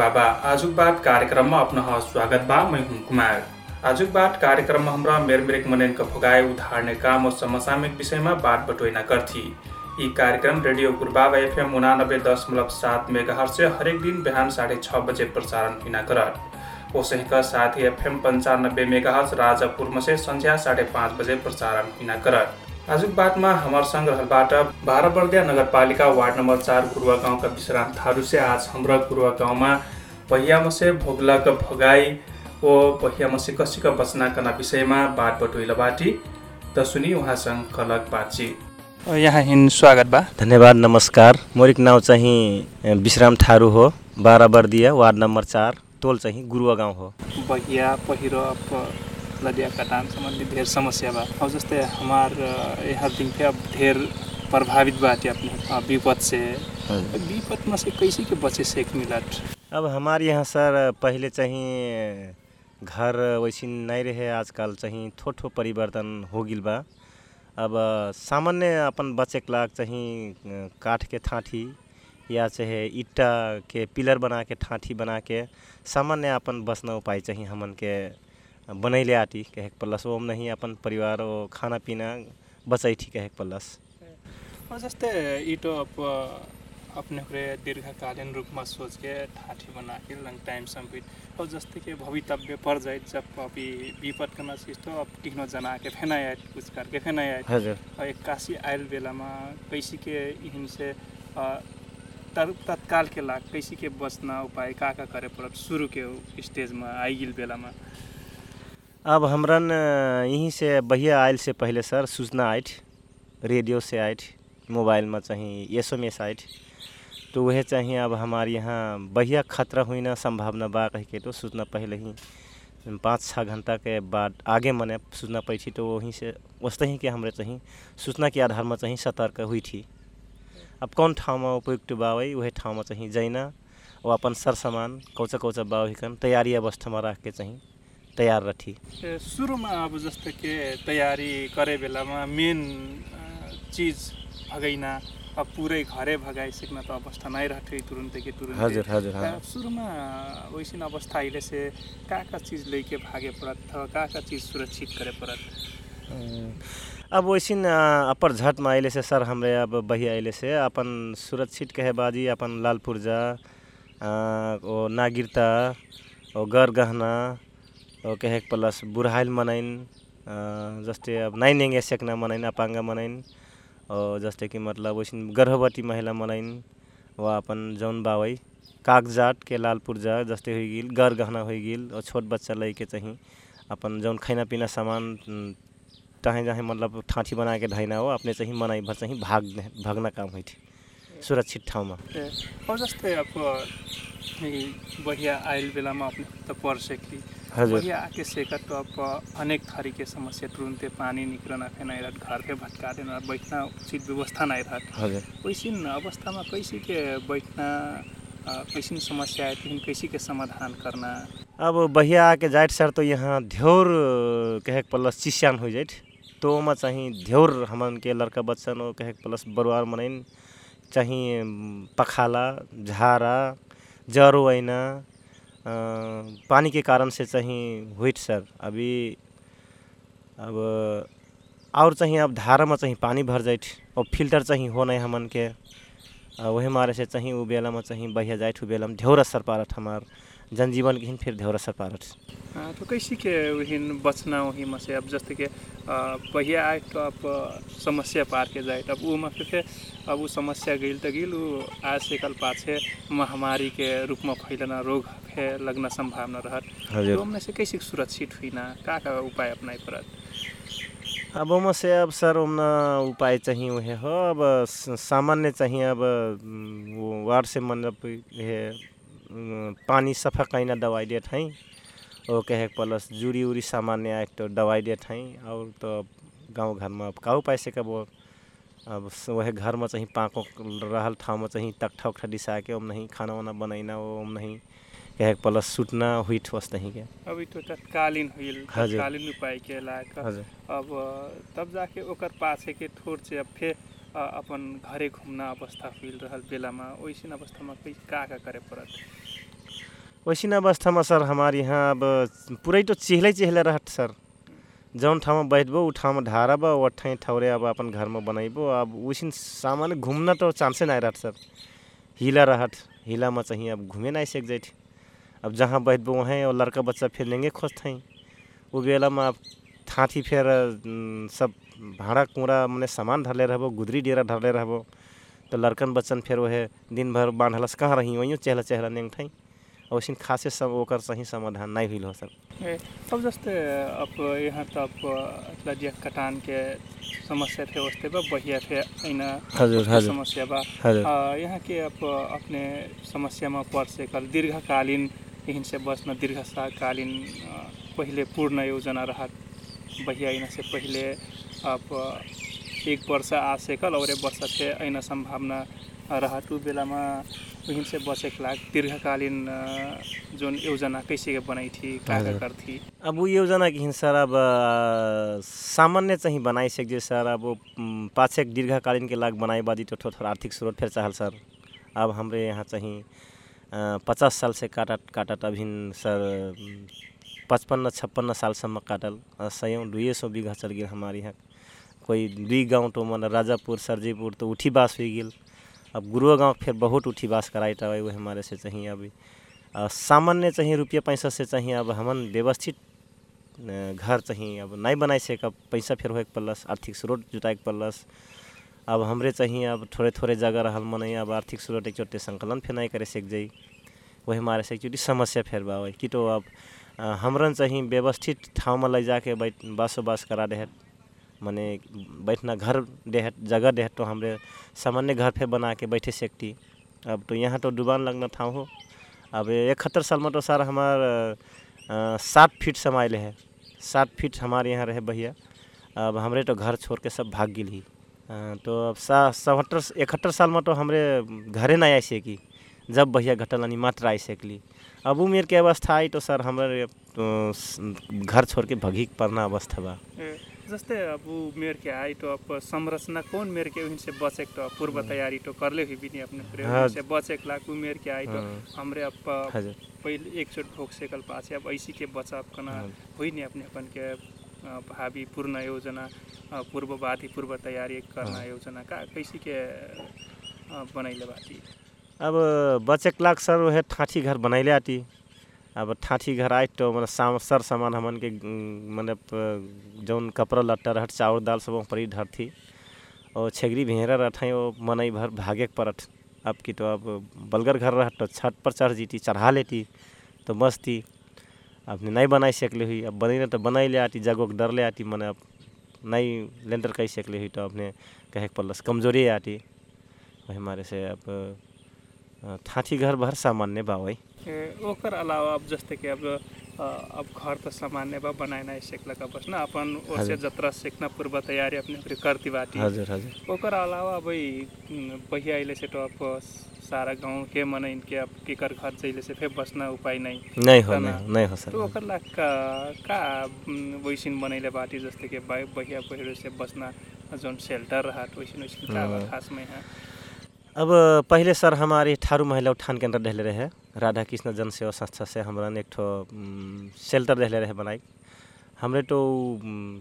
बाबा आजुक बात कार्यक्रममा अपना स्वागत बा मैं हूं कुमार। आजुक बात कार्यक्रममा हमरा मेरमेरेक मनैनका भोगाए उधार्ने काम और समसामयिक विषयमा बात बटोइना गर्थी यी कार्यक्रम रेडियो गुरुबाबा एफएम उनानब्बे दशमलव सात मेगा से हरेक दिन बिहान साढे छ बजे प्रसारण हुना करत। ओसहीका साथ ही एफएम पंचानब्बे मेगा से संध्या साढे पाँच बजे प्रसारण हुना करत। आजुक बातमा हमार संग रहलबाट बाह्र बर्दिया नगरपालिका वार्ड नम्बर चार गुरुवा गाउँका विश्राम थारू से आज हाम्रो गुरुवा गाउँमा पहियामा से भोगलक भगाई ओ पहियामा से कसीका बचना कना विषयमा बात बटुइला बाटी। त सुनि उहाँसँग कलक बातचीत। यहाँ हिन स्वागत बा। धन्यवाद नमस्कार। मोरिक नाउँ चाहिँ विश्राम थारू हो। बाह्र बर्दिया वार्ड नम्बर चार टोल चाहिँ गुरुवा गाउँ हो। बहिया पहिरो लदिया कटान सम्बन्धी धेर समस्या बा। और जस्तै हमार यहाँ दिन पे अब ढेर प्रभावित बाटे अपने विपद से। विपद में से कैसे के बचे से एक मिनट? अब हमारे यहाँ सर पहले चाहिँ घर वैसे नहीं रहे आजकल चाहिँ थोठो परिवर्तन हो गिल बा। अब सामान्य अपन बचे के लाग चाहिँ काठ के ठाठी या चाहे ईटा के पिलर बना के ठाठी बना के सामान्य अपन बसना उपाय चाहिए हमन के बनैले आटी कहे प्लस ओम नहीं अपन परिवार ओ खाना पीना बचाई थी कहे प्लस जस्तै इटो अब अपने दीर्घकालीन रूपमा सोच के ठाठी बना के लंग टाइम सम्पित और जस्तै के भवितव्य पर जाए जब अभी विपद करना चीज तो अब टिक्नो जना के फेना आए कुछ करके फेना आए हजुर। एक्कासी आयल बेलामा कैसी के इहिन से तर तत्काल के लाग कैसी के बचना उपाय का का करे पड़त शुरू के स्टेजमा आइगिल बेलामा अब हमरन यहीं से बहिया आयल से पहले सर सूचना आइट रेडियो से आइट मोबाइल में चाहिए एस एम एस आइट तो वह चाहिए अब हमारे यहाँ बहिया खतरा हुई ना संभावना बा कह के तो सूचना पहले ही पाँच छः घंटा के बाद आगे मने सूचना पड़ी थी तो वहीं से वस्तः ही के हमारे चाहिए सूचना के आधार में चाहिए सतर्क हुई थी अब कौन ठाव में उपयुक्त बा वही वही ठाउँ में चाहिए जैना वो अपन सर सामान कौचा कौचा बा तैयारी अवस्था में रख के चाहिए तैयार रथी सुरुमा अब जस्तो के तयारी करे बेलामा मेन चिज भगैना अब पुरै घरे भगाइसक्न त अवस्था नै रहथे तुरन्त के तुरंत हजुर हजुर सुरुमा वैसन अवस्था अहिले से का का चीज लेके भागे पड़त था का का चीज सुरक्षित करे पड़त? अब वैसिन अपर झट में अले से सर हमरे अब बही अले से अपन सुरक्षित कहे बाजी अपन लाल पुर्जा ओ नागिरता ओ गर गहना कहे प्लस बुढ़ाइल मनाइन जस्तै अब नाइन नेंगे सेक्ना मनाइन अपाङ्गा मनाइन जस्तै कि मतलब वैसे गर्भवती महिला मनाइन वा अपन जौन बावै कागजात के लाल पुर्जा जस्तै हो गिल गर गहना हो गिल छोट बच्चा लैके चाहिँ अपन जौन खाना पीना सामान तहें जहें मतलब ठाठी बना के धैना हो अपने चाहिँ मनाइ भर चाहिँ भाग भागना काम होइ सुरक्षित ठाउँमा। जस्तै अब बढिया आइल बेलामा अपने त पर्छ कि हजुर आके सेकत तो अब अनेक थरी के समस्या तुरंते पानी निकलना रहत घर के भटका देना बैठना उचित व्यवस्था नहीं रहत हजुर वैसिन अवस्थामा कैसे के बैठना कैसिन समस्या आए कैसे के समाधान करना? अब बहिया आके जाइट सर तो यहाँ ध्योर कहे प्लस चिस्यान हो जाइट तो चाहिँ ध्योर हमन के लड़का बच्चन कहे प्लस बरुआर मनाइन चाहिँ पखाला झारा जरो ऐना पानी के कारण से चाहिँ हुइट सर। अभी अब और चाहिँ अब धारा में चाहिँ पानी भर जाइट और फ़िल्टर चाहिँ हो नहीं हमन के। वही मारे से चाहिँ उ में चाहिए बहिया जाइट उ बेला में। ढेर असर पारत हमार। जनजीवन के फिर ढेउर असर पारत तो कैसे के वहीन बचना वही में से? अब जैसे के पहिया आए तो अब समस्या पार के जाए। अब वो में फिर अब वो समस्या गई तो गई वो आज से कल पाछे महामारी के रूप में फैलना रोग है लगना संभावना रहत। तो में से कैसे सुरक्षित हुई ना का का उपाय अपनाए पड़त अब ओमा से अब सर ओमना उपाय चाहिए वह हो। अब सामान्य चाहिए अब वो वार्ड से मतलब ये पानी सफ़ा कैना दवाई देत हैं। वो कहे प्लस जूरी उरी सामान्य आए तो दवाई देत हैं और तो गाँव घर में अब का उपाय से कब अब वह घर में चाहिए पाको रहल ठाव में चाहिए तख्ता उख्ता दिशा के ओम नहीं खाना वाना बनैना ओम नहीं। कहे प्लस सुटना हुई ठोस नहीं के अभी तो तत्कालीन हुई तत्कालीन उपाय के लायक। अब तब जाके ओकर पाछे के ठोर से अब फिर अपन घरे घुम्न अवस्था हुई रहल बेलामा वैसन अवस्थामा का का करे पड़त? वैसी अवस्था में सर हमारे यहाँ अब पूरे तो चिहले चिहले रहत सर। जौन ठाउँ में बैठबो उ ठाउँ में ढारब वठाई ठौरे अब अपन घर में बनैबो अब उसिन सामान्य घूमना तो चांसे नहीं रहत सर। हिला रहत हिला में चाहिए अब घूमे नहीं सक अब जहाँ बैठबो वहीं और लड़का बच्चा फिर लेंगे खोजत वो बेला में थाथी फिर सब भाड़ा कुड़ा मैंने सामान धरले रहबो गुदरी डेरा धरले रहबो। तो लड़कन बच्चन फिर वह दिन भर बांधलस कहाँ रही? वहीं चहला चहला नेंग ठाई वैसे खासे सब ओकर सही समाधान नहीं हुई हो सर अब जस्तै अब यहाँ त अब लजिया कटान के समस्या थे वस्ते बा बढ़िया थे ऐना हजुर, हजुर। समस्या बा। हजुर। यहाँ के अब अपने समस्या में पड़ से कल दीर्घकालीन यहीं से बस्न दीर्घकालीन अ, पहिले पूर्ण योजना रहत। बहिया ऐना से पहिले अब एक वर्ष आ सकल और एक वर्ष थे ऐना संभावना रहत। उ बेलामा वहीं से बचे लाग दीर्घकालीन जोन योजना कैसे बनाई थी का। कर थी अब वो योजना के सर अब सामान्य चाहिँ बनाइ सकिए सर अब पाछे एक दीर्घकालीन के लाग बनाए बादी तो थोड़ा थोड़ा आर्थिक स्रोत फिर चाहल सर। अब हमरे यहाँ चाहिँ पचास साल से काटत काटत अभिन सर पचपन्न छप्पन्न सालसम्म काटल। सयौँ दुई सौ बीघा चल गेल हमारे यहाँ। कोई दुई गाँव तो मन राजापुर, सरजीपुर तो उठी बास हो गेल। अब गुरुआ गाँव फिर बहुत उठी बास कराई टवाई वो हमारे से चाहिए अभी। सामान्य चाहिए रुपया पैसा से चाहिए, अब हमन व्यवस्थित घर चाहिए। अब नहीं बनाई सकब पैसा फिर होए के पड़लस आर्थिक स्रोत जुटाए के पड़लस अब हमरे चाहिए, अब थोड़े थोड़े जगह रहल मन अब आर्थिक स्रोत एक चोटे संकलन फिर नहीं करे सक जाई। वही हमारे से एकचोटि समस्या फिर बा वही कि तो अब हमरन चाहिए व्यवस्थित ठाव में ले जाके बैठ बासो बास करा देहत। मने बैठना घर देहत जगह देहत तो हमरे सामान्य घर फिर बना के बैठे सकती अब तो यहाँ तो डुबान लगना था हो। अब इकहत्तर साल में तो सर हमार सात फीट समाइले है। सात फीट हमारे यहाँ रहे भैया अब हमरे तो घर छोड़ के सब भाग गेल ही। तो अब सा इकहत्तर साल में तो हमरे घरे नहीं आई सकी। जब भैया घटल यानी मात्र आई सकली। अब उमेर के अवस्था आई तो सर हमारे तो घर छोड़ के भगी पड़ना अवस्था बा। ए, जस्तै अब मेर के आई तो अब संरचना कौन मेर के उन से बचे के तो पूर्व तैयारी तो करले हुई भी नहीं अपने पूरे हाँ। उन से बचे के आई तो। हमरे अब पहले एक चोट भोग सेकल पाछे अब ऐसी के बचाव कना हाँ। हुई नहीं अपने अपन के भावी पूर्ण योजना पूर्ववादी पूर्व तैयारी करना। योजना का कैसी के अ, बनैले बाटी अब बचे के लाग सर वह ठाठी घर बनैले आती अब ठाठी घर आए तो मतलब साम, सर सामान हमन के मतलब जौन कपड़ा लट्टा रहत चावल दाल सब परी धरती और छेगरी भेरा रहते वो मनई भर भागे पड़त। अब की तो अब बलगर घर रह तो छत पर चढ़ जीती, चढ़ा लेती तो मस्ती। अपने नहीं बनाई सकले हुई, अब बनी तो बनाई ले आती, जगह के डर ले आती, मैंने अब नहीं लेंटर कही सकले हुई तो अपने कहे के पड़लस कमज़ोरी आती। वही हमारे से अब ठाठी घर भर सामान्य बा वही ओकर अलावा अब जस्तै कि अब अब घर त सामान्य बा बनाए नहीं सकलक बस न अपन ओसे। जतरा सीखना पूर्व तैयारी अपने करती बाटी। हजुर हजुर। ओकर अलावा अब न, पहिया अइले से तो अब सारा गांव के मन इनके अब केकर घर जइले से फिर बसना उपाय नहीं नहीं हो। नहीं हो तो सर। ओकर ला का का न, वैसिन बनैले बाटी जस्तै कि बहिया पहिरो से बसना जोन शेल्टर रहत वैसिन वैसिन का। खास में है। अब पहले सर हमारे ठारू महिला उत्थान केंद्र रहले रहे राधा कृष्ण जन सेवा संस्था से हमरा एक ठो शेल्टर रहले रहे बनाई। हमरे तो उम,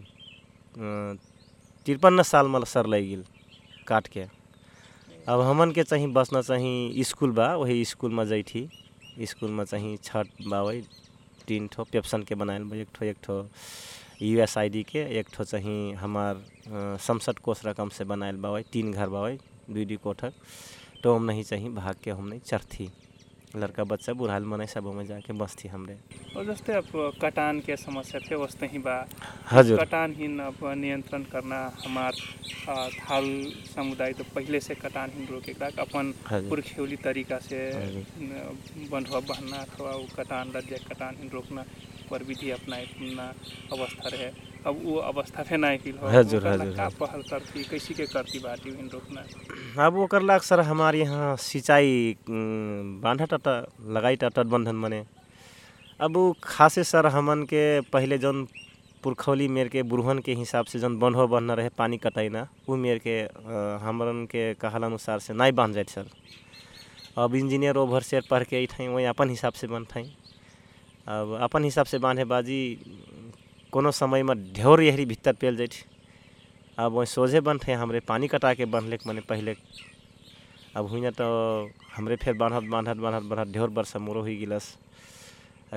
तिरपन्न साल में सर लग गेल काट के। अब हमन के चाहिए बसना चाहिए स्कूल बा वही स्कूल में जैथी। स्कूल में चाहिए छठ बा वही तीन ठो पेप्सन के बनायल बा एक ठो एक ठो यू एस आई डी के एक ठो चाहिए हमार संसद कोष रकम से बनायल बा वही तीन घर बा वही दुई दुई कोठक। तो हम नहीं चाहिए भाग के हम नहीं चढ़ती लड़का बच्चा बुढ़ाल मन सब में जाके बसती हमरे। और जस्ते अब कटान के समस्या थे वस्ते ही बा। हजुर। कटानहीन अब नियंत्रण करना हमार थाल समुदाय तो पहले से कटान कटानहीन रोके के अपन पुरखौली तरीका से बंधुआ बहना अथवा कटान लज्जा कटान कटानहीन रोकना पर विधि अपनाए अवस्था रहे। अब वो अवस्था फे नहीं हिल हो हजुर, हजुर, का पहल करती कैसी के करती बाटी इन रोकना। अब ओकर लाग सर हमारे यहाँ सिंचाई बांधा टाटा लगाई टाटा बंधन मने। अब खासे सर हमन के पहले जौन पुरखौली मेर के बुरहन के हिसाब से जौन बंधो बंधना रहे पानी कटाई ना उ मेर के हमरन के कहल अनुसार से नहीं बाँध जाए सर। अब इंजीनियर ओवर सेट पढ़ के अइथई वही अपन हिसाब से बनथई अब अपन हिसाब से बांधे बाजी कोनो समय में ढेर यहरी भीतर पेल जाए अब वहीं सोझे बनथे हमरे पानी कटा के बनले मने पहले। अब हुई तो हमरे फिर बांधत बांधत बांधत बांधत, ढेर वर्ष मोरो हुई गिलस।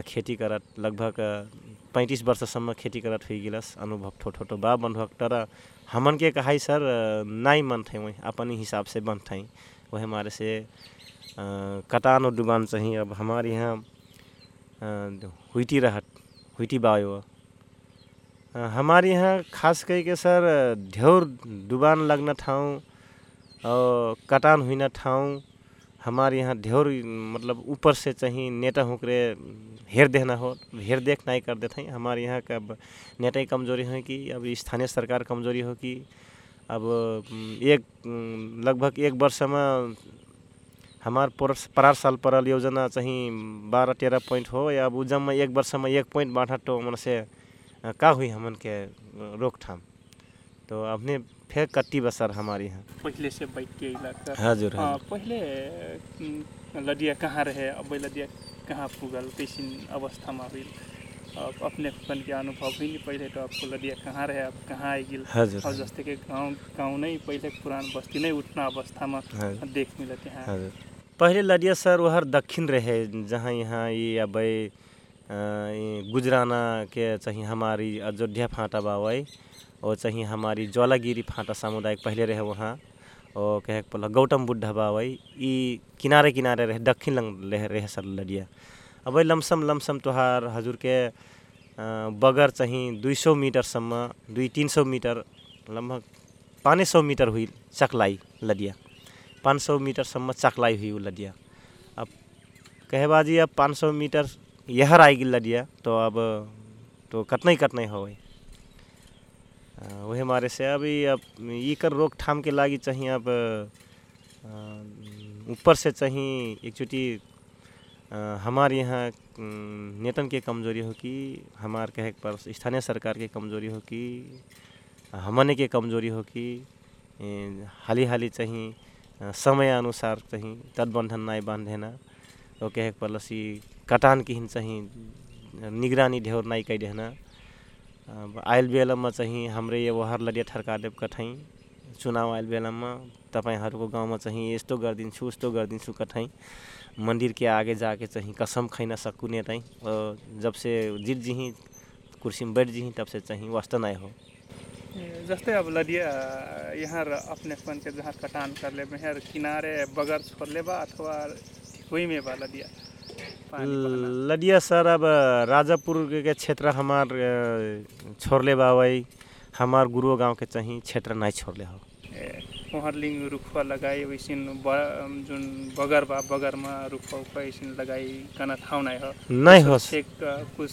खेती करत, लगभग पैंतीस वर्षसम्म खेती करत हुई गिलस। अनुभव ठो ठो बा बंधुक तर हमन के कहाई, सर नहीं मन थे वही, अपन हिसाब से बन थे वही हमारे से कटान और डुबान चाहिए। अब हमारे यहाँ हुईटी रहत, हुईटी बायो। हमारे यहाँ खास कह के सर ढेर डुबान लगना ठाउँ और कटान हुई न ठाउँ हमारे यहाँ ढेर मतलब ऊपर से चाहिए नेटा हुकरे हेर देना हो, हेर देख नहीं कर देते हैं। हमारे यहाँ का नेटा ही कमज़ोरी है कि, अब स्थानीय सरकार कमज़ोरी हो कि, अब एक लगभग एक वर्ष में हमार परार साल परल योजना चाहिए बारह तेरह पॉइंट हो, या अब उजम में एक वर्ष में एक पॉइंट बांटा तो मन से का हुई हमन के रोकथाम? तो अपने फिर कट्टी बसर हमारे यहाँ। पहले से बैठ के इलाका। हजुर हाँ, हजुर पहले उम, लदिया कहाँ रहे? अब लदिया कहाँ पुगल? कैसिन अवस्था में अब अपने अपन के अनुभव हुई नहीं पहले तो आपको लदिया कहाँ रहे? अब कहाँ आई गिल हजुर और जस्ते के गाँव गाँव नहीं पहले पुरान बस्ती नहीं उठना अवस्था में देख मिलते हैं। पहले पहिले लडिया सर वहर दक्षिण रहे जहाँ यहाँ ये अब गुजराना के चाहिँ हमारी अयोध्या फाँटा बावै और चाहिँ हमारी ज्वालागिरी फाँटा सामुदायिक पहले रहे वहाँ। और कहे के पड़ल गौतम बुद्ध बावै ई किनारे किनारे रहे, दक्षिण लंग रहे सर लडिया। अब लमसम लमसम तोहार हजुर के बगर चाहिँ दुई सौ मिटरसम्म दुई तिन सौ मिटर, लगभग पाँच सौ मिटर हुई चकलाई लडिया। पाँच सौ मीटरसम्म चकलाई हुई लदिया अब कहे बाजी अब पाँच सौ मीटर यहर आएगी लदिया तो अब तो कतनई कतनई हो वही हमारे से अभी अब ई कर रोकथाम के लागी चाहिए अब ऊपर से चाहिए एक चुटी हमारे यहाँ नेतन के कमज़ोरी हो कि, हमार कहे पर स्थानीय सरकार के कमज़ोरी हो कि, हमने के कमज़ोरी हो कि हाली हाली चाहिए समय अनुसार चाहिँ तटबन्धन नाइ बाँधेन तो कहे के परलसी कटान किहिन चाहिँ निगरानी ढेर नाइ कैदेन अब आयल बेलामा चाहिँ हाम्रो यो वहार लडिया ठर्कादेव कठै चुनाव आयल बेलामा तपाईँहरूको गाउँमा चाहिँ यस्तो गरिदिन्छु उस्तो गरिदिन्छु कठै मंदिर के आगे जाके चाहिँ कसम खैन सकू नेतै और जब से जित जिही कुर्सी में बैठ तब से चाहिँ वास्ता नहीं हो। जस्तै अब लदिया यहाँ अपने के जहाँ कटान कर ले किनारे बगर छोड़ बा, अथवा वही में बा लदिया। लडिया सर अब राजापुर के क्षेत्र हमार छोड़ले बावई। हमार गुरु गाँव के चाहिँ क्षेत्र नहीं छोड़ले हो। वहाँ लिंग रुखवा लगाई वैसिन ब- जुन बगर बा बगर में रुखवा उखवा ऐसिन लगाई कना ठाउँ नहीं हो। नहीं हो। एक कुछ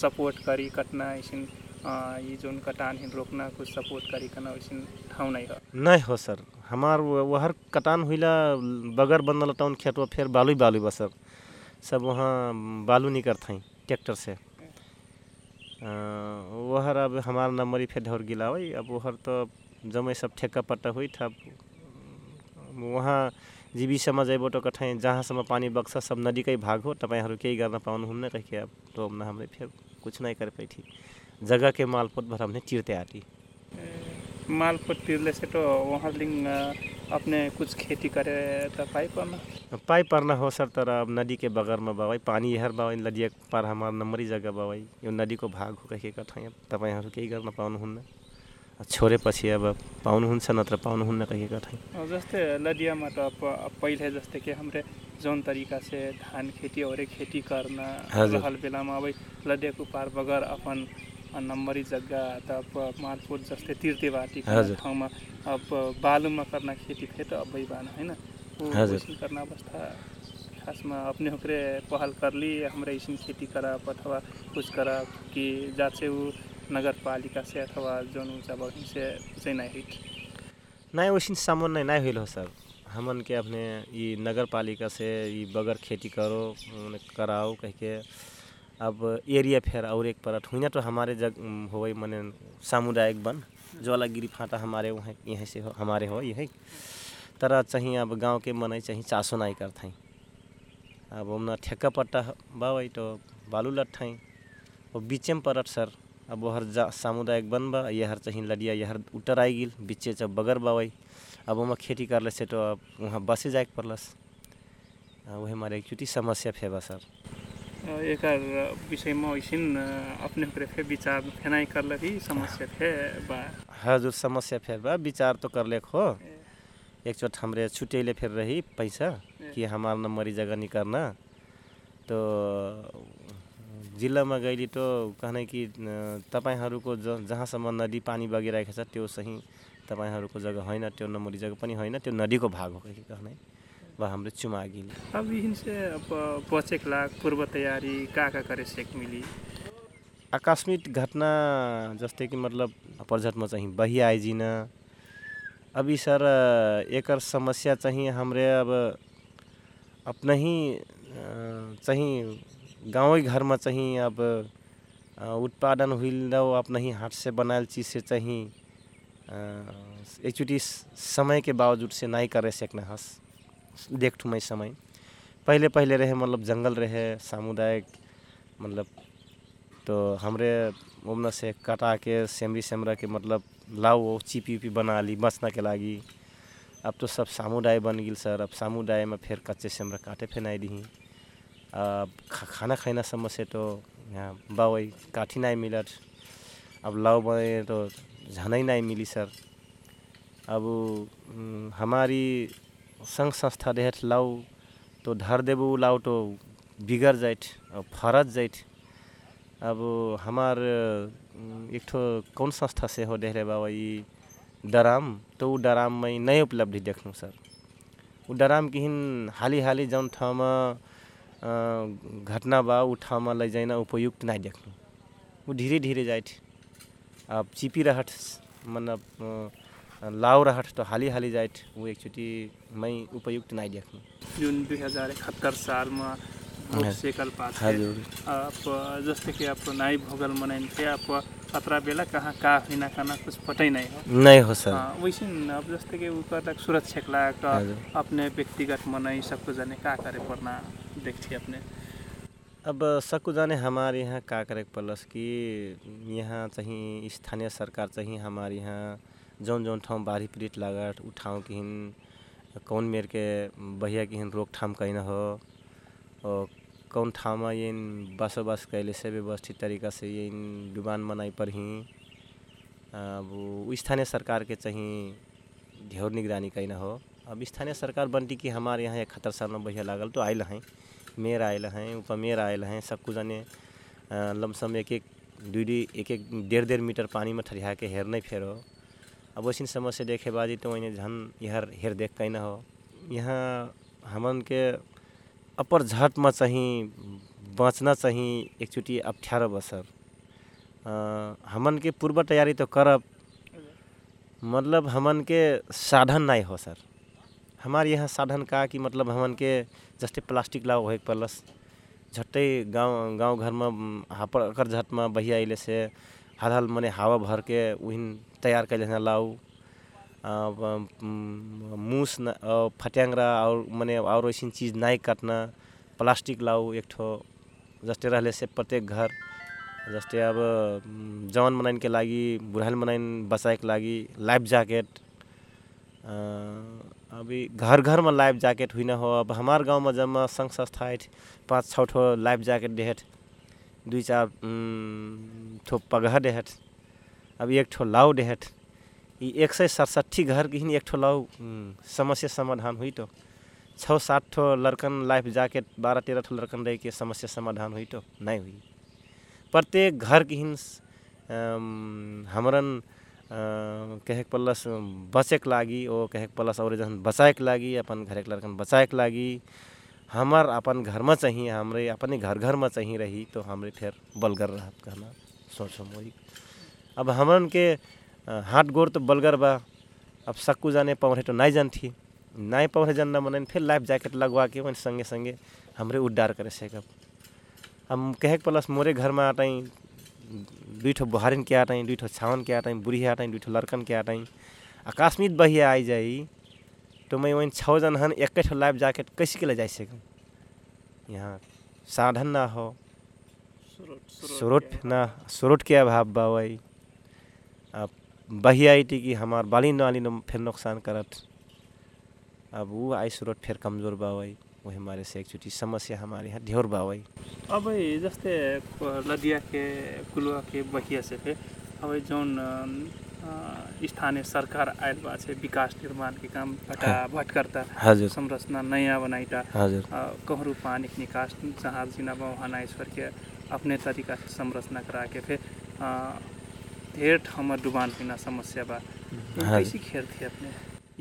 सपोर्ट करी कटना ऐसिन अ, ये जोन कटान हिन रोकना कुछ सपोर्ट करी कना वैसिन ठाउँ नहीं हो। नहीं हो सर। हमार वहर कटान हुईला, बगर बनल टाउन खेतवा फिर बालू बालू बा सर सब वहाँ बालू नहीं करते ट्रैक्टर से। वहर अब हमार नंबर फिर ढोर गिला हुई अब वहर तो जमै सब ठेक्का पट्टा हुई था। वहाँ जीवी समझ अबो तो कठै जहाँसम्म पानी बग्छ सब नदीकै भाग हो तपाईँहरू केही गर्न पाउनुहुन्न कहिके अब तो हमने फिर कुछ नहीं कर थी। जगह के मालपोत भर हमने चिरते आती। माल को तिरले से तो वहाँ लिंग अ, अपने कुछ खेती करे तो पाई पाना पाई पर्ना हो सर तर अब नदी के बगर में बावै पानी यहर बावै नदिया पार हमार नम्बरी जग्गा बावै यो नदीको भाग हो कहे अब तपाईँहरू केही गर्न पाउनुहुन्न। छोडेपछि अब पाउनुहुन्छ नत्र पाउनुहुन्न कहे कठाइ और जस्तै लदियामा त पहिले जस्तै कि हमरे जौन तरीका से धान खेती और खेती हजुर। रहल बेलामा अब लदियाको पार बगर अपन नम्बरी जग्गा त अब मालपुर जस्तै तिर्ते बाटी करना हजुर। ठाउँमा अब बालुमा करना खेती फेर त अब बान होइन करना अवस्था खासमा अपने होकरे पहल करली हमरे ऐसन खेती करब अथवा कुछ करब कि जाचे ऊ नगर पालिका से अथवा जौन ऊँचा बहिन से चाहिँ नहीं हिट नहीं वैसे सामान नहीं नहीं हो सर हमन के अपने ये नगर पालिका से ये बगर खेती करो कराओ कह के अब एरिया फेर और एक परत हुई ना तो हमारे जग हो मने सामुदायिक वन, ज्वालागिरी फाटा हमारे वहाँ, यहाँ से हो, हमारे हो, यही। तरह चाहिँ अब गाँव के मनै चाहिँ चासो नाई करथाई। अब ओमना ठेका पट्टा बावै तो बालू लट्ठाई। वो बीचे में परत सर, अब हर जा, सामुदायिक बन बा, यहर चाहिँ लडिया, यहर उटर आई गिल, बीचे जब बगर बावै अब ओमा खेती करले से तो अब वहाँ बसे जाए परलस वही हमारे एकचोटि समस्या फेबा सर। एकर विषयमा ऐसिन अपने ओकरे फे विचार फेनाई करले भी समस्या फे बा। हजुर समस्या फेर बा विचार तो कर लेख हो एक चोट हमरे फिर रही पैसा कि हमार न मरी जगह नहीं करना तो जिल्लामा गइली तो कहने कि तपाईँहरूको ज जहाँसम्म नदी पानी बगिरहेको छ त्यो सही तपाईँहरूको जग्गा होइन त्यो नमरी जग्गा पनि होइन त्यो नदीको भाग हो कि कहने वा हाम्रो चुमागिली। अब से बचेक लाग पूर्व तयारी का का करे सेक मिली? आकस्मिक घटना जस्तै कि मतलब प्रझटमा चाहिँ बही आइजिन। अभी सर एक समस्या चाहिँ हमरे अब अपना ही चाहिँ गाउँै घरमा चाहिँ अब उत्पादन हुइल अपना ही हाथ से बनायल चीज़ से चाहिँ एकचोटि समय के बावजूद से नहीं करे सकना हस। देखठू मैं समय। पहले पहले रहे मतलब जंगल रहे सामुदायिक मतलब तो हमरे ओमना से कटा के सेमरी सेमरा के मतलब लाओ वो चिपी उपी बना ली बचना के लागी। अब तो सब सामुदाय बन गिल सर। अब सामुदाय में फिर कच्चे सेमरा काटे फेनाई दी अब खाना खाना समस्या तो यहाँ बावै काठी नहीं मिलत। अब लाओ बने तो झनै नहीं मिली सर। अब हमारी संघ संस्था देहत लाओ तो धर देबू लाओ तो बिगड़ जाइत और फरत जाइत अब हमार एक ठो कौन संस्था से हो देहरे बाबा ई डराम तो उ डराम में उपलब्धि देखूँ सर। उ डराम किहिन हाली हाली जौन ठाउँमा घटना बा उ ठाउँमा लैजाइन उपयुक्त नहीं देखूँ उ धीरे धीरे जाइत अब चिपी रहट मतलब लाउ रहट तो हाली हाली जाइत उ एकचोटि मैं उपयुक्त नहीं देखूँ जुन दुई हजार इकहत्तर सालमा। सेकल हजुर आप जस्तै कि आप नाई भोगल मनाइन थे आप अतरा बेला कहाँ का हिना खाना कुछ पतै नहीं हो। नहीं हो सर। हाँ, वैसिन अब जस्तै कि ऊपर तक सुरक्षा लाग। अपने व्यक्तिगत मनाई सबको जाने का करे पर्ना देखिए अपने। अब सकु जाने हमारे यहाँ का करे कि यहाँ चाहिँ स्थानीय सरकार चाहिँ हमारे यहाँ जौन जौन ठाउँ बाढ़ी पीड़ित लागत उ ठाउँ किहिन कौन मेर के बहिया किहिन रोकथाम कैन हो और कौन ठाउँमा ये बसोबस कैले से व्यवस्थित तरीका से ये डुबान मनाई पर ही अब स्थानीय सरकार के चाहिँ ढेर निगरानी कैन हो। अब स्थानीय सरकार बनती कि हमारे यहाँ इकहत्तर साल में बहिया लागल तो आयल हैं मेयर आयल हैं उपमेयर आयल हैं सबको जाने अ, लमसम एक एक दुई एक एक डेढ़ डेढ़ मीटर पानी में ठरिया के हेर नहीं फेरो। अब वैसी समस्या देखे बाजी तो वही झन यहर हेर देख कैन हो। यहाँ हमन के अपर झटमा चाहिँ बच्न चाहिँ एकचोटि अप्ठ्यारो बसर। हमन के पूर्व तैयारी तो करब मतलब हमन के साधन नहीं हो सर। हमारे यहाँ साधन का कि मतलब हमन के जस्ते प्लास्टिक लाओ होए पलस झट्टै गाउँ गाउँ घरमा हापर अकर में बहिया अइले से हाल हाल मने हावा भर के उहिन तैयार कैले हैं मूस न अ, फट्याङ्ग्रा और मने और ऐसी चीज़ नहीं काटना प्लास्टिक लाऊ एक ठो जस्ते रहले से प्रत्येक घर। जस्तै अब जवान मनाइन के लागि बुढान मनाइन बचाएके लागि लाइफ ज्याकेट। अ, अभी घर घरमा लाइफ ज्याकेट हुइन हो अब हमार गाउँमा जम्मा सङ्घ संस्था पाँच छ ठो लाइफ ज्याकेट देहट दुई चार ठो पगह देहट अब एक ठो लाउ देहट एक सौ सडसट्ठी घर किहिन एक ठो उम्, समस्या समाधान हुई तो छः सात ठो लड़कन लाइफ जैकेट बारह तेरह ठो लड़कन रह के समस्या समाधान हुई तो नहीं हुई प्रत्येक घर की हिन हमरन अ, कहे के पल्लस बचे के लागी ओ कहे के पल्लस और जहन बचाए के लागी अपन घर के लड़कन बचाए के लागी। हमर अपन घर में चाहिए हमरे अपने घर घर में चाहिए रही तो हमरे फिर बलगर रहत कहना। सोचो मोई अब हमन के हाथ गोड़ तो बलगर बा। अब सक्कू जाने पौड़े तो नहीं जानती नहीं पौड़े जानना मन फिर लाइफ जैकेट लगवा के वही संगे संगे हमरे उड्डार करे सेकब हम कहे प्लस मोरे घर में आटाई दुई ठो बुहारिन के आटाई दुई ठो छावन के आटाई बुढ़ी आटाई दुई ठो लड़कन के आटाई आकाशमित बहिया आई जाई तो मैं वहीं छः जन हन एक लाइफ जैकेट कैसे के ले जा सकूँ? यहाँ साधन ना हो स्रोत ना स्रोत के अभाव बा वही अब बही आई थी कि हमार बाली नाली फिर नुकसान करत। अब वो आई स्रोत फिर कमज़ोर बा वही वही हमारे से एक चुटी समस्या हमारे यहाँ ढेर बा वही अब जस्तै नदिया के कुलुआ के बहिया से अब अ, स्थानीय सरकार आयल बा विकास निर्माण के काम भटा भटकरता हजुर। संरचना नया अ, कहरु पानी के निकास जहाँ जिना बा वहाँ करके अपने तरीका से संरचना करा के फिर ढेर ठाउँमा डुबान बिना समस्या बा। हाँ खेल थे अपने?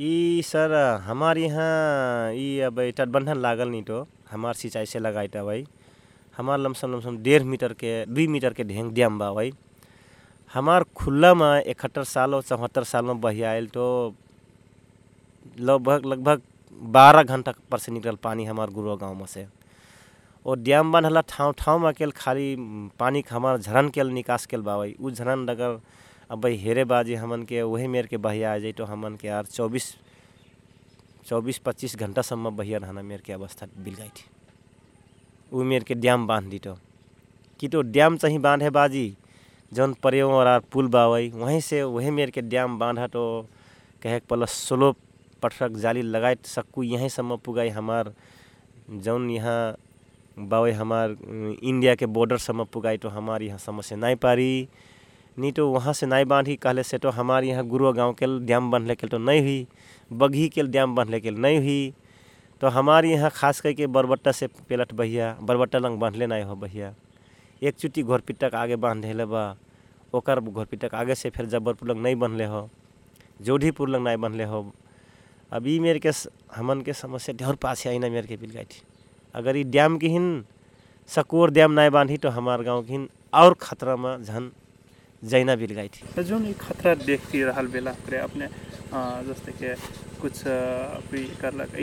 ई सर हमारे यहाँ ई अब तटबंधन लागल नहीं तो हमार सिंचाई से लगाई था भाई। हमार लमसम लमसम डेढ़ मीटर के दुई मीटर के ढेंग डैम बा भाई। हमार खुला में इकहत्तर साल और चौहत्तर साल में बही आयल तो लगभग लगभग बारह घंटा पर से निकल पानी हमार गुरुआ गाँव में से। और डैम बनला ठाव ठाव में अकेल खाली पानी के हमार झरन के निकास केल बा उ झरन अगर अब भाई हेरे बाजी हमन के, वही मेर के बहिया आ जाई तो हमन के यार चौबीस चौबीस, पच्चीस घंटा सम्म बहिया रहना मेर के अवस्था बिल गई थी। उ मेर के डैम बाँध दी तो। कि तो डैम चाहिए बांधे बाजी जौन परियों और पुल बावई, वहीं से वही मेर के डैम बांधा तो कहे प्लस सोलो पटरक जाली लगाए सक्कू यहीं सम्म पुगाई हमार जौन यहाँ बावई हमार इंडिया के बॉर्डर सम्म पुगाई तो हमार यहाँ समस्या नहीं पारी। नहीं तो वहाँ से नहीं बांधी, कहले से तो हमारे यहाँ गुरुआ गाँव के डैम बनले के तो नहीं हुई बघी के डैम बनले के नहीं हुई। तो हमारे यहाँ खास करके बरबट्टा से पेलट बहिया, बरबट्टा लंग बांधले नहीं हो बहिया। एक चुट्टी घोरपिट्टक आगे बाँध बा। ओकर घोरपिट्टक आगे से फिर जब्बरपुर लग नहीं बनले हो, जोधीपुर लंग नहीं बनले हो। अब ई मेरे के हमन के समस्या ढेर पास आई ना मेरे के बिल गई अगर ई डैम की हिन सकोर डैम नहीं बांधी तो हमार गाँव की हिन और खतरा में झन जैना बिल गई थी त जुन खतरा देखती रहल बेला अपने जस्तै कि कुछ अभी करलक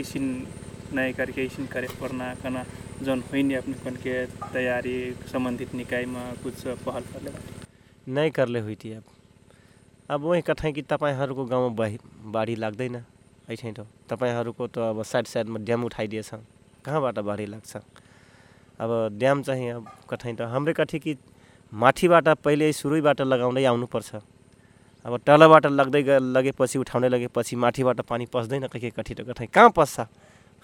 नहीं करके ऐसिन करे पड़ना कना जौन होइन अपने के तैयारी कुछ पहल बाटे नहीं करले हुई अब। अब वही कथें कि तपाईँहरूको गाउँमा बाढी लाग्दैन ऐठै त तपाईँहरूको त अब साइड साइडमा ड्याम उठाइदिएछ। कहाँबाट बाढी लाग्छ? अब ड्याम चाहिँ अब कठै त हाम्रै कथी कि माथिबाट पहिले सुरुबाट लगाउँदै आउनुपर्छ। अब तलबाट लग्दै लगेपछि उठाउँदै लगेपछि माथिबाट पानी पस्दैन। कहीँ कथी त कठै कहाँ पस्छ?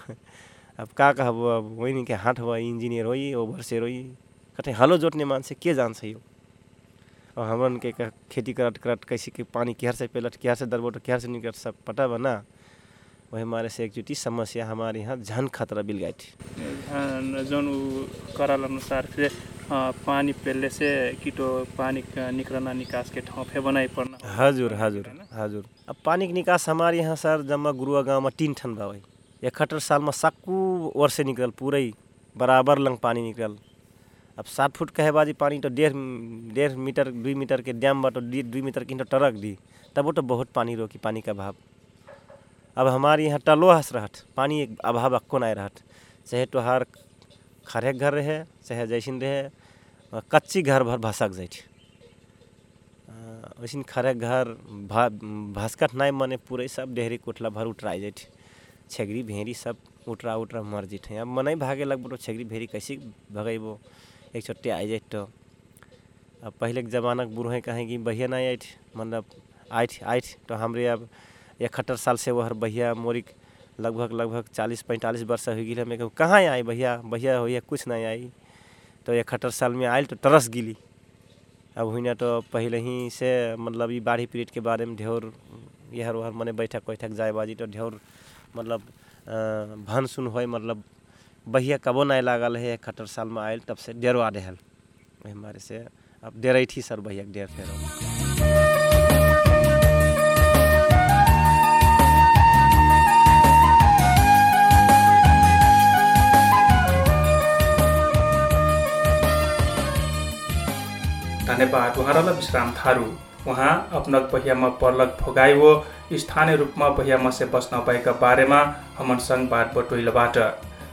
अब का कहब अब वही के हाथ हो इन्जिनियर हो ओभरसेयर हो कठै हलो जोत्ने मान्छे के जान्छ यो? और हमन के खेती करत करत कैसे के पानी केहर से पेलट केहर से दरबोट केहर से निकल सब पता बना। वही हमारे से एक जुटी समस्या हमारे यहाँ झन खतरा बिल गई थी। जौन करल अनुसार फिर अ, पानी पेलले से कीटो पानी निकलना निकास के ठाउँ फे बनाई पर्ना हजुर हजुर हजुर। अब पानी के निकास हमारे यहाँ सर जम्मा गुरुआ गाँव में तीन ठन बा इकहत्तर साल में सक्कू से निकल पूरे बराबर लंग पानी निकल अब सात फुट कहे बाजी पानी तो डेढ़ डेढ़ मीटर, दुई मीटर के डैम बा तो दुई मीटर की तो टरक दी, तब वो तो बहुत पानी रोकी, पानी का अभाव। अब हमारे यहाँ टलो हंस रहत, पानी एक अभाव अक्को नहीं रहत। चाहे तोहार खरे घर रहे, चाहे जैसिन रहे कच्ची घर भर भसक जाइत वैसिन खरे घर, भा भसकट नहीं मने, पूरे सब डेहरी कोठला भर उतराई जाइत छेगरी भेरी सब उतरा उतरा मर जित अब मनै भागे लगबो तो छेगरी भेरी कैसे भगेबो? एक छोटे आई जाइत तो। अब पहले के जमाना के बूढ़े कहें कि बहिया नहीं आठ मतलब आठ आठ तो हमरे अब इकहत्तर साल से वह बहिया मोरिक लगभग लगभग चालीस, पैंतालीस वर्ष हो गई हमें कहाँ आई भैया भैया हो या कुछ नहीं आई। तो इकहत्तर साल में आयल तो तरस गिली। अब हुई तो पहले ही से मतलब ये बाढ़ी पीड़ित के बारे में ढेर यहर वहर मने बैठक वैठक जाए बाजी तो ढेर मतलब भन सुन होय मतलब बहिया कबो नहीं लागल है इकहत्तर साल में आयल, तब से डेरवा देहल। वही हमारे से अब डेर थी सर भैया डेर फेर धन्यवाद। उहाँहरूलाई विश्राम थारू। उहाँ अपनक पहियामा पर्लक भोगाई वो स्थानीय रूपमा पहियामा से बस्न भएका बारेमा हमन संग बात बटोइलबाट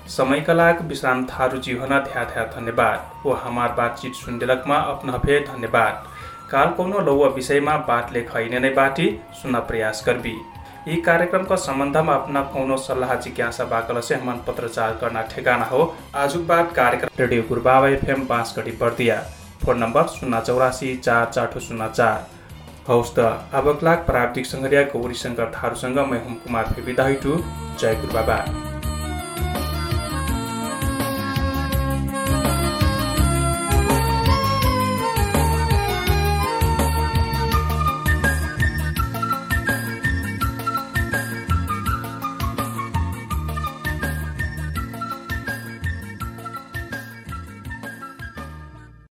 समयका लागि विश्राम थारू जी होना ध्या ध्या धन्यवाद। वो हमार बातचीत सुनदिलकमा अपना भे धन्यवाद। काल कोनो लौवा विषयमा बात लेख हैने नै बाटी सुन्न प्रयास करबी। यी कार्यक्रमका सम्बन्धमा अपना कौनो सल्लाह जिज्ञासा बाकल से हमान पत्रचार करना ठेगाना हो। आजुक बाद कार्यक्रम radio Gurubaba FM Bansgadhi Bardiya. Phone number शून्य चौरासी चार चार शून्य चार। हौस् त। अब क्लाक प्राविधिक सङ्घर्या गौरी शङ्कर थारूसँग मै हुम कुमार विदा जय गुरुबाबा